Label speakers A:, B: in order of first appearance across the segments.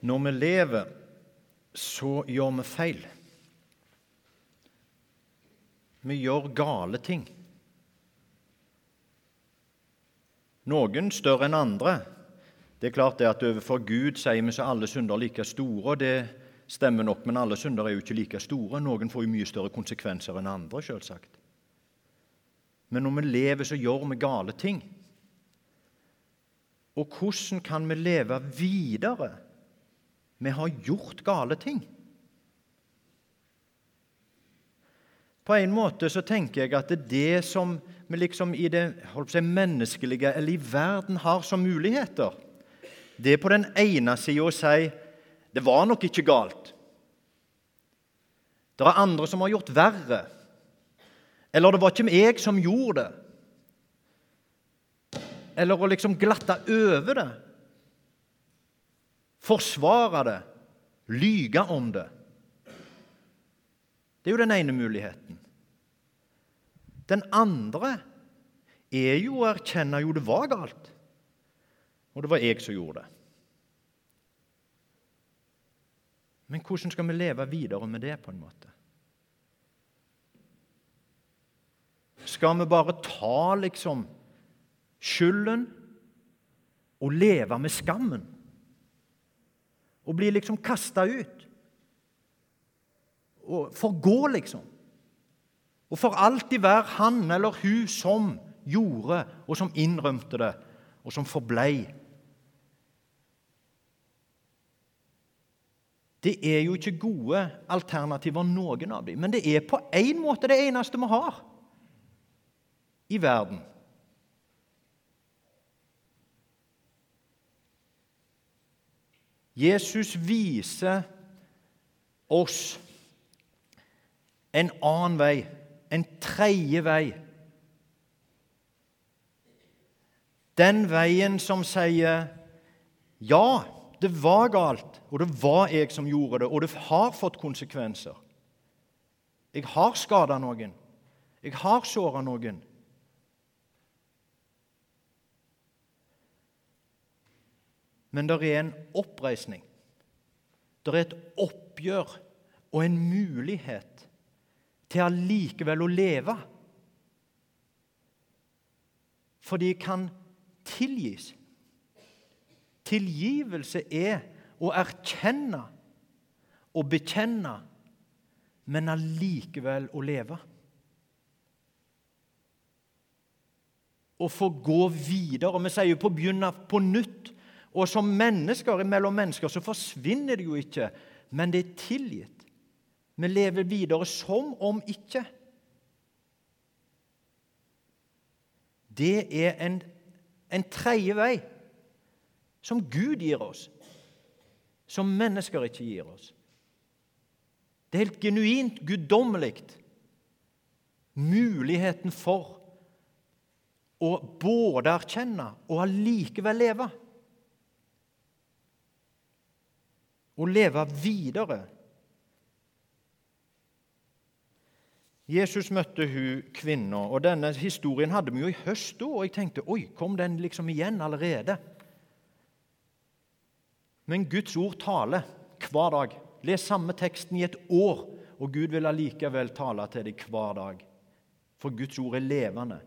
A: Når vi lever, så gjør vi feil. Vi gjør gale ting. Noen større enn andre. Det er klart det at Overfor Gud sier vi så alle synder er like store. og Det stemmer nok, men alle synder er jo ikke like store. Noen får jo mye større konsekvenser enn andre, selvsagt. Men når vi lever, så gjør vi gale ting. Og hvordan kan vi leve videre? Vi har gjort gale ting. På en måte så tenker jeg at det er det som vi liksom i det si, menneskelige eller i verden har som muligheter, det er på den ene sida å si det var nok ikke galt. Det er andre som har gjort verre. Eller det var ikke jeg som gjorde det. Eller å liksom glatte over det. Forsvare det. Lyge om det. Det er jo den ene muligheten. Den andre er jo å erkjenne jo det var galt, og det var jeg som gjorde det. Men hvordan skal vi leve videre med det, på en måte? Skal vi bare ta liksom skylden og leve med skammen? Og bli liksom kasta ut? Og forgå, liksom? Og for alltid være han eller hun som gjorde, og som innrømte det, og som forblei. Det er jo ikke gode alternativer, noen av dem, men det er på en måte det eneste vi har i verden. Jesus viser oss en annen vei en tredje vei. Den veien som sier ja, det var galt, og det var jeg som gjorde det, og det har fått konsekvenser. Jeg har skada noen. Jeg har såra noen. Men det er en oppreisning. Det er et oppgjør og en mulighet til allikevel å leve. For de kan tilgis. Tilgivelse er å erkjenne og bekjenne, men allikevel å leve. Å få gå videre. Vi sier jo på begynne på nytt. Og som mennesker mellom mennesker så forsvinner det jo ikke, men det er tilgitt. Vi lever videre som om ikke. Det er en, en tredje vei som Gud gir oss, som mennesker ikke gir oss. Det er helt genuint guddommelig. Muligheten for å både erkjenne og allikevel leve. Å leve videre Jesus møtte hun kvinna, og denne historien hadde vi jo i høst da, og jeg tenkte oi, kom den liksom igjen allerede? Men Guds ord taler hver dag. Les samme teksten i et år, og Gud vil allikevel tale til deg hver dag. For Guds ord er levende.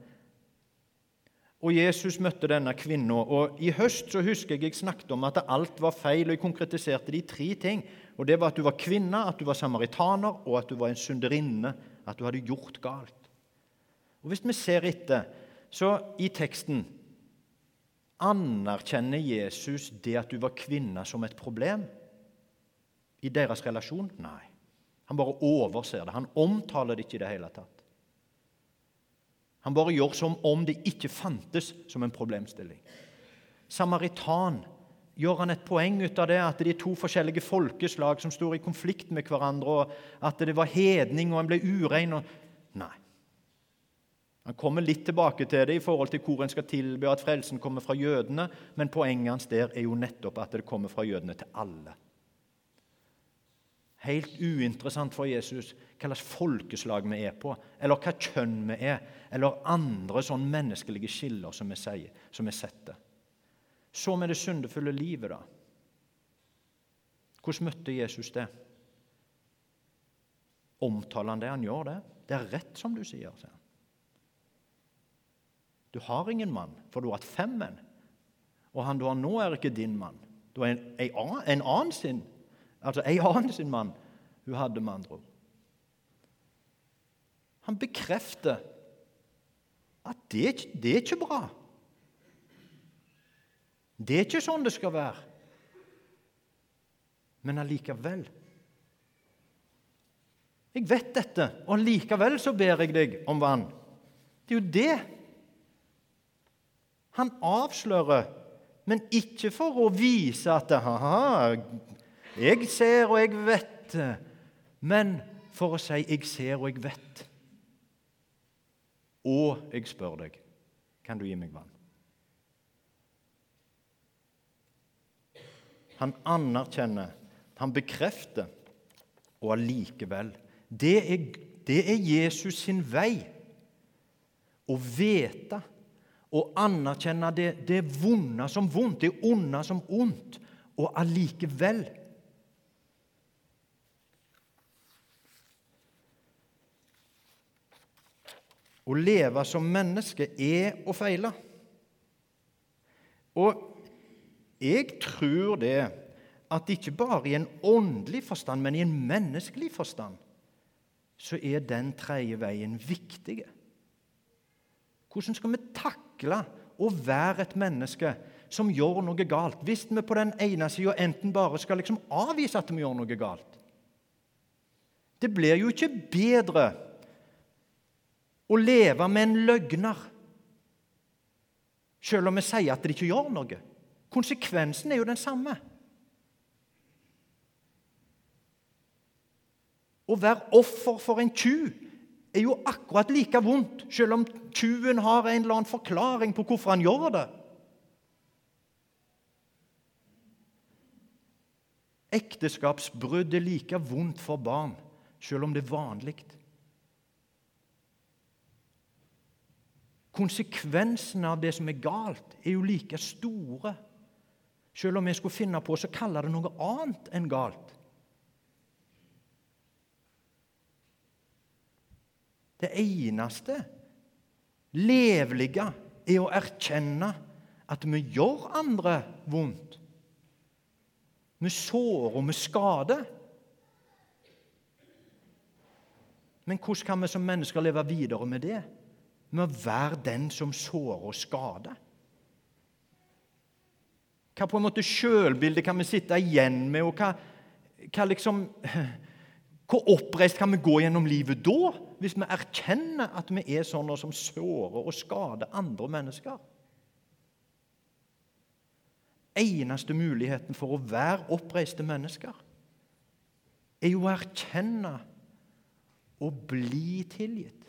A: Og Jesus møtte denne kvinna. Og I høst så husker jeg jeg snakket om at alt var feil, og jeg konkretiserte de tre ting. Og Det var at du var kvinne, at du var samaritaner, og at du var en synderinne at du hadde gjort galt. Og Hvis vi ser etter, så i teksten Anerkjenner Jesus det at du var kvinne, som et problem i deres relasjon? Nei. Han bare overser det. Han omtaler det ikke i det hele tatt. Han bare gjør som om det ikke fantes som en problemstilling. Samaritan gjør han et poeng ut av det, at det er to forskjellige folkeslag som står i konflikt med hverandre, og at det var hedning, og en ble urein. Og... Nei. Han kommer litt tilbake til det i forhold til hvor en skal tilby at frelsen kommer fra jødene, men poenget hans der er jo nettopp at det kommer fra jødene til alle. Helt uinteressant for Jesus hva slags folkeslag vi er på, eller hva kjønn vi er, eller andre sånn menneskelige skiller som vi, sier, som vi setter. Så med det syndefulle livet, da. Hvordan møtte Jesus det? Omtaler han det? Han gjør det. Det er rett som du sier. sier han. Du har ingen mann, for du har hatt fem menn. Og han du har nå, er ikke din mann. Du har en, en, en annen sin altså en annen sin mann hun hadde, med andre ord. Han bekrefter at det, det er ikke bra. Det er ikke sånn det skal være. Men allikevel Jeg vet dette, og allikevel så ber jeg deg om vann. Det er jo det han avslører, men ikke for å vise at ha jeg ser og jeg vet, men for å si 'jeg ser og jeg vet'. Og jeg spør deg, kan du gi meg vann? Han anerkjenner, han bekrefter, og allikevel det er, det er Jesus sin vei. Å vite og anerkjenne det, det vonde som vondt, det onde som ondt, og allikevel Å leve som menneske er å feile. Og jeg tror det at ikke bare i en åndelig forstand, men i en menneskelig forstand, så er den tredje veien viktig. Hvordan skal vi takle å være et menneske som gjør noe galt, hvis vi på den ene sida enten bare skal liksom avvise at vi gjør noe galt? Det blir jo ikke bedre å leve med en løgner, selv om vi sier at det ikke gjør noe. Konsekvensen er jo den samme. Å være offer for en tjuv er jo akkurat like vondt, selv om tjuven har en eller annen forklaring på hvorfor han gjør det. Ekteskapsbrudd er like vondt for barn, selv om det er vanlig. Konsekvensene av det som er galt, er jo like store. Selv om vi skulle finne på å kalle det noe annet enn galt. Det eneste levlige er å erkjenne at vi gjør andre vondt. Vi sårer og vi skader. Men hvordan kan vi som mennesker leve videre med det? Med å være den som sårer og skader? Hva på en måte sjølbilde kan vi sitte igjen med, og hva, hva liksom, Hvor oppreist kan vi gå gjennom livet da, hvis vi erkjenner at vi er sånne som sårer og skader andre mennesker? Eneste muligheten for å være oppreiste mennesker er jo å erkjenne og bli tilgitt.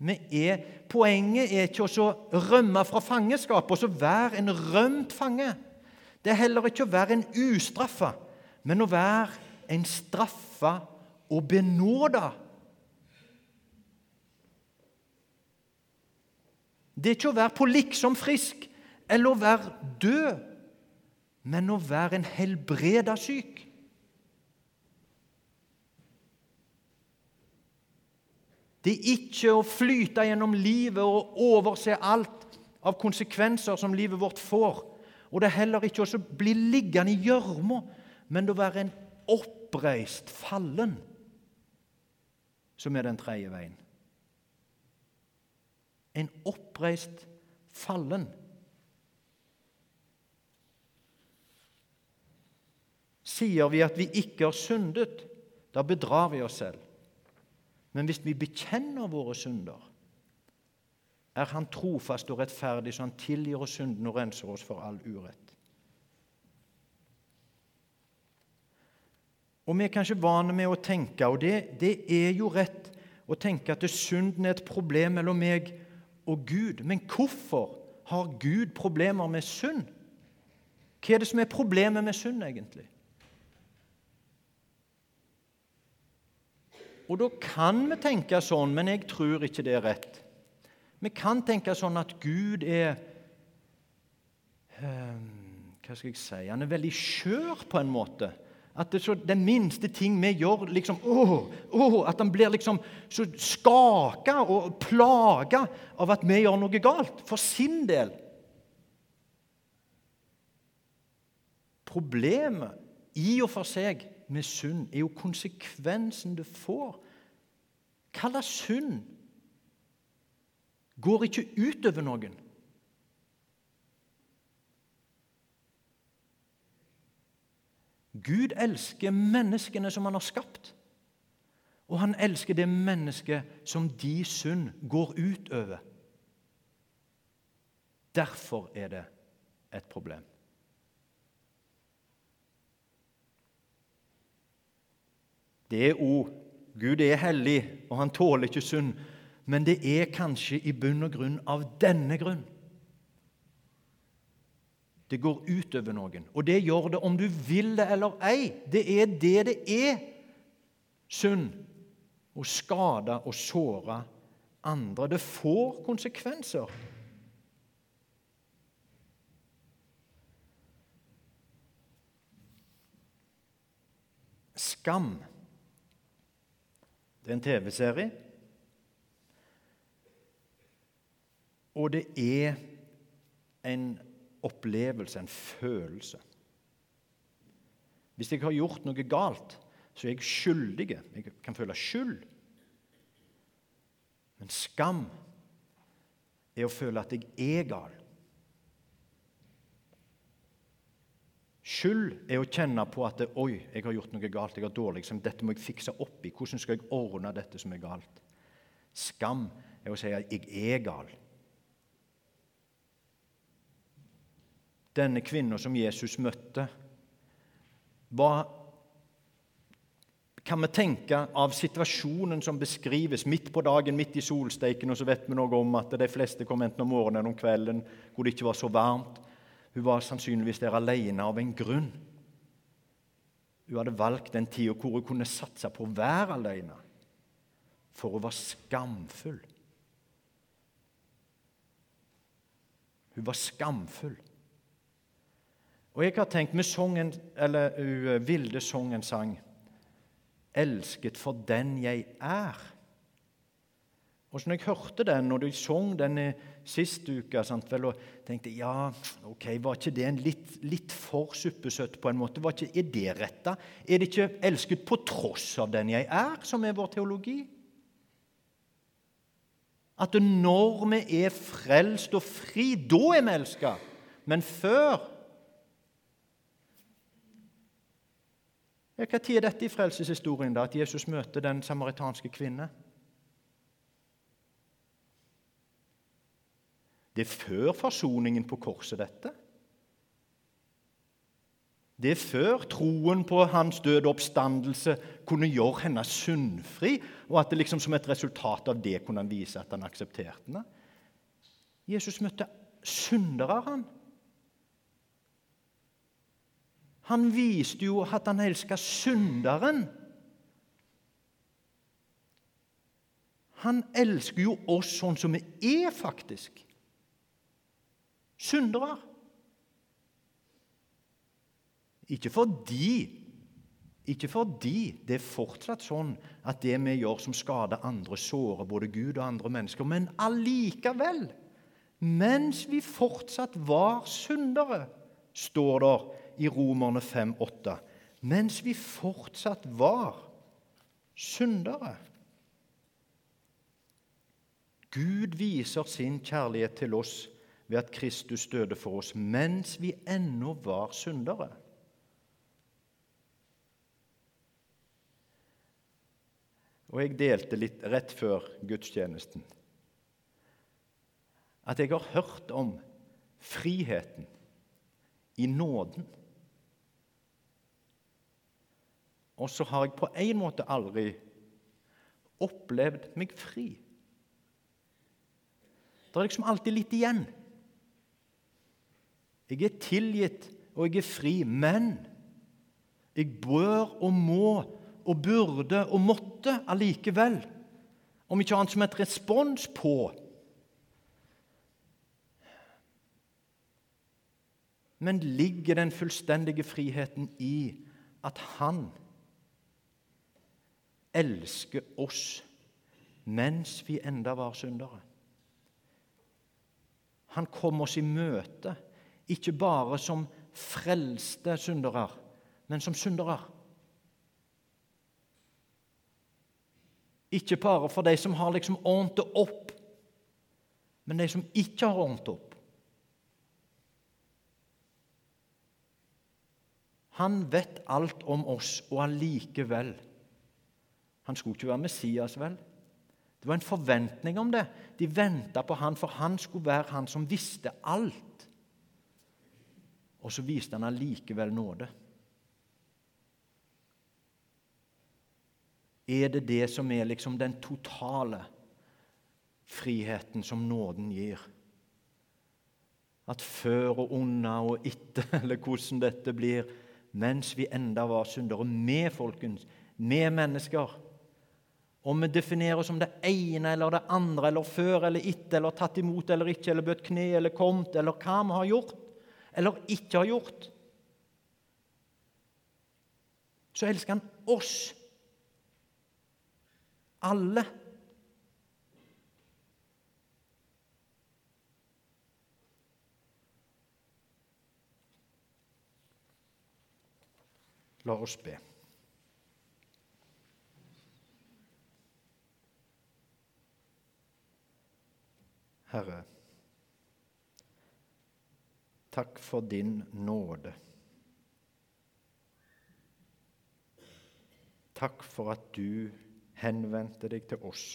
A: Er, poenget er ikke å rømme fra fangenskapet og så være en rømt fange. Det er heller ikke å være en ustraffa, men å være en straffa og benåda. Det er ikke å være på liksom frisk eller å være død, men å være en helbreda syk. Det er ikke å flyte gjennom livet og overse alt av konsekvenser som livet vårt får. Og det er heller ikke å bli liggende i gjørma, men å være en oppreist fallen, som er den tredje veien. En oppreist fallen. Sier vi at vi ikke har syndet, da bedrar vi oss selv. Men hvis vi bekjenner våre synder, er Han trofast og rettferdig, så Han tilgir oss synden og renser oss for all urett. Og Vi er kanskje vane med å tenke, og det, det er jo rett å tenke at synden er et problem mellom meg og Gud. Men hvorfor har Gud problemer med synd? Hva er det som er problemet med synd, egentlig? Og da kan vi tenke sånn, men jeg tror ikke det er rett. Vi kan tenke sånn at Gud er ehm, Hva skal jeg si Han er veldig skjør på en måte. At det, så, den minste ting vi gjør liksom, åh, åh, At han blir liksom så skaka og plaga av at vi gjør noe galt, for sin del. Problemet i og for seg med synd er jo konsekvensen det får. Hva slags synd går ikke utover noen? Gud elsker menneskene som han har skapt. Og han elsker det mennesket som de synd går utover. Derfor er det et problem. Det er ord. Gud er hellig, og han tåler ikke synd. Men det er kanskje i bunn og grunn av denne grunn det går utover noen. Og det gjør det om du vil det eller ei. Det er det det er. Synd. Å skade og såre andre. Det får konsekvenser. Skam. Det er en TV-serie. Og det er en opplevelse, en følelse. Hvis jeg har gjort noe galt, så er jeg skyldig. Jeg kan føle skyld. Men skam er å føle at jeg er gal. Skyld er å kjenne på at 'oi, jeg har gjort noe galt', jeg har dårlig, så dette må jeg fikse opp i. Hvordan skal jeg ordne dette som er galt? Skam er å si at 'jeg er gal'. denne kvinnen som Jesus møtte. Hva kan vi tenke av situasjonen som beskrives midt på dagen, midt i solsteiken, og så vet vi noe om at de fleste kom enten om morgenen eller om kvelden hvor det ikke var så varmt. Hun var sannsynligvis der alene av en grunn. Hun hadde valgt den tida hvor hun kunne satse på å være alene, for hun var skamfull. Hun var skamfull. Og jeg har tenkt med sangen, eller uh, Vilde sang en sang 'Elsket for den jeg er'. Og når jeg hørte den, og du sang den sist uke, sant, vel, og tenkte ja, ok, var ikke det en litt, litt for suppesøtt på en måte? Var ikke, er det retta? Er det ikke 'elsket på tross av den jeg er', som er vår teologi? At når vi er frelst og fri, da er vi elska. Men før Når er dette i frelseshistorien, da, at Jesus møter den samaritanske kvinne? Det er før forsoningen på korset, dette. Det er før troen på hans døde oppstandelse kunne gjøre henne syndfri, og at det liksom som et resultat av det kunne han vise at han aksepterte henne. Jesus møtte syndere, han. Han viste jo at han elska synderen. Han elsker jo oss sånn som vi er, faktisk. Syndere. Ikke fordi ikke fordi det er fortsatt sånn at det vi gjør som skader andre, sårer både Gud og andre mennesker, men allikevel, mens vi fortsatt var syndere, står det i Romerne 5,8. Mens vi fortsatt var syndere. Gud viser sin kjærlighet til oss ved at Kristus døde for oss mens vi ennå var syndere. Og jeg delte litt rett før gudstjenesten at jeg har hørt om friheten i nåden. Og så har jeg på en måte aldri opplevd meg fri. Det er liksom alltid litt igjen. Jeg er tilgitt, og jeg er fri, men jeg bør og må og burde og måtte allikevel, om ikke annet som et respons på Men ligger den fullstendige friheten i at Han elsker oss mens vi enda var syndere? Han kom oss i møte, ikke bare som frelste syndere, men som syndere. Ikke bare for de som har liksom ordnet det opp, men de som ikke har ordnet opp. Han vet alt om oss, og allikevel Han skulle ikke være Messias, vel? Det var en forventning om det. De venta på han, for han skulle være han som visste alt. Og så viste han allikevel nåde. Er det det som er liksom den totale friheten som nåden gir? At før og unna og etter, eller hvordan dette blir, mens vi enda var syndere, med folkens, med mennesker om vi definerer oss som det ene eller det andre, eller før eller etter, eller tatt imot eller ikke, eller bøtt kne eller kommet, eller hva vi har gjort eller ikke har gjort, så elsker han oss. Alle. La oss be. Herre, takk for din nåde. Takk for at du henvendte deg til oss.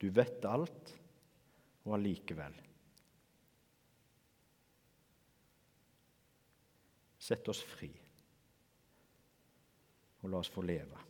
A: Du vet alt, og allikevel. Sett oss fri, og la oss få leve.